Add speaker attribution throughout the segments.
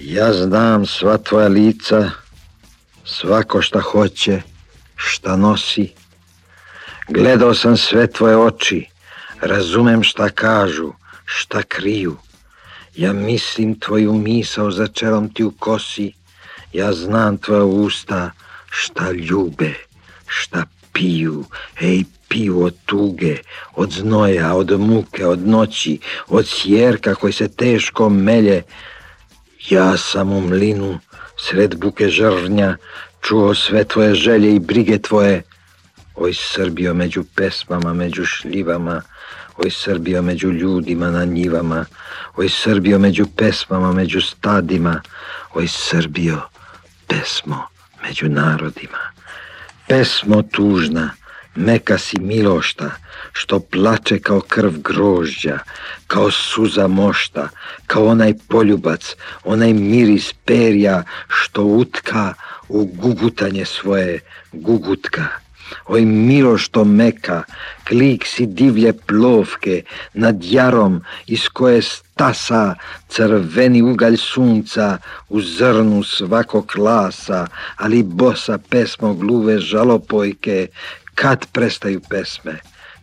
Speaker 1: Ja znam sva tvoja lica, svako šta hoće, šta nosi. Gledao sam sve tvoje oči, razumem šta kažu, šta kriju. Ja mislim tvoju misao za čelom ti u kosi, ja znam tvoja usta, šta ljube, šta piju, ej piju od tuge, od znoja, od muke, od noći, od sjerka koji se teško melje, ja sam u mlinu, sred buke žrnja, čuo sve tvoje želje i brige tvoje. Oj Srbio među pesmama, među šljivama, oj Srbio među ljudima na njivama, oj Srbio među pesmama, među stadima, oj Srbio, pesmo među narodima. Pesmo tužna, Meka si milošta, što plače kao krv grožđa, kao suza mošta, kao onaj poljubac, onaj miris perja, što utka u gugutanje svoje gugutka. Oj milo što meka, klik si divlje plovke, nad jarom iz koje stasa crveni ugalj sunca u zrnu svakog klasa, ali bosa pesmo gluve žalopojke, kad prestaju pesme,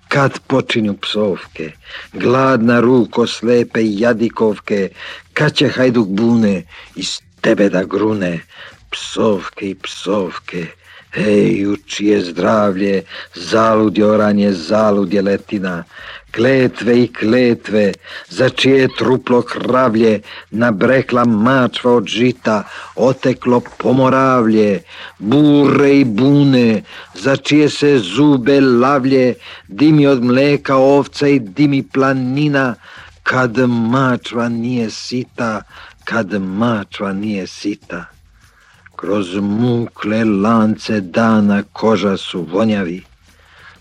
Speaker 1: kad počinju psovke, gladna ruko slepe jadikovke, kad će hajduk bune iz tebe da grune, psovke i psovke, Ej, u čije zdravlje, zaludje oranje, zaludje letina, kletve i kletve, za čije truplo kravlje, nabrekla mačva od žita, oteklo pomoravlje, bure i bune, za čije se zube lavlje, dimi od mleka ovca i dimi planina, kad mačva nije sita, kad mačva nije sita. Kroz mukle lance dana koža su vonjavi.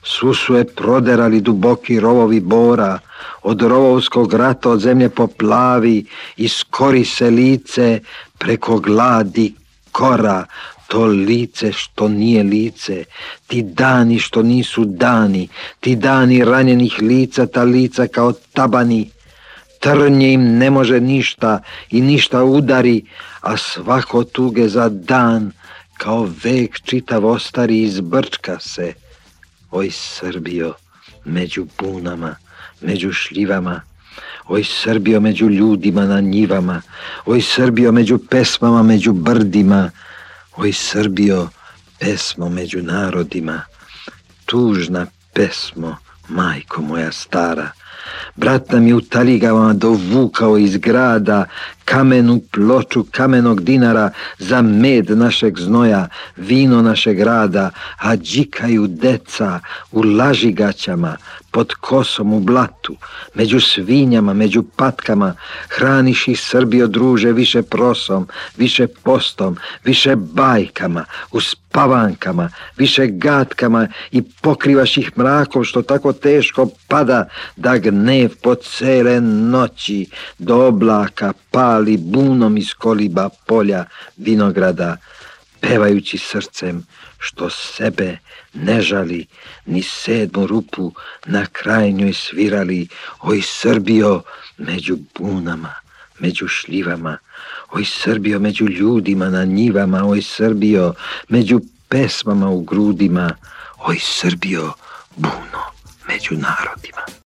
Speaker 1: Svu su je proderali duboki rovovi bora, od rovovskog rata od zemlje poplavi, iskori se lice preko gladi kora, to lice što nije lice, ti dani što nisu dani, ti dani ranjenih lica, ta lica kao tabani, trnje im ne može ništa i ništa udari, a svako tuge za dan kao vek čitav ostari izbrčka se. Oj Srbio, među bunama, među šljivama, oj Srbio među ljudima na njivama, oj Srbio među pesmama, među brdima, oj Srbio, pesmo među narodima, tužna pesmo, majko moja stara, Brat nam je u dovukao iz grada kamenu ploču kamenog dinara za med našeg znoja, vino našeg rada, a džikaju deca u lažigaćama, pod kosom u blatu, među svinjama, među patkama, hraniš ih Srbio druže više prosom, više postom, više bajkama, u spavankama, više gatkama i pokrivaš ih mrakom što tako teško pada da gnev po cele noći do oblaka pali bunom iz koliba polja vinograda, pevajući srcem što sebe ne žali, ni sedmu rupu na krajnjoj svirali, oj Srbio među bunama, među šljivama, oj Srbio među ljudima na njivama, oj Srbio među pesmama u grudima, oj Srbio buno među narodima.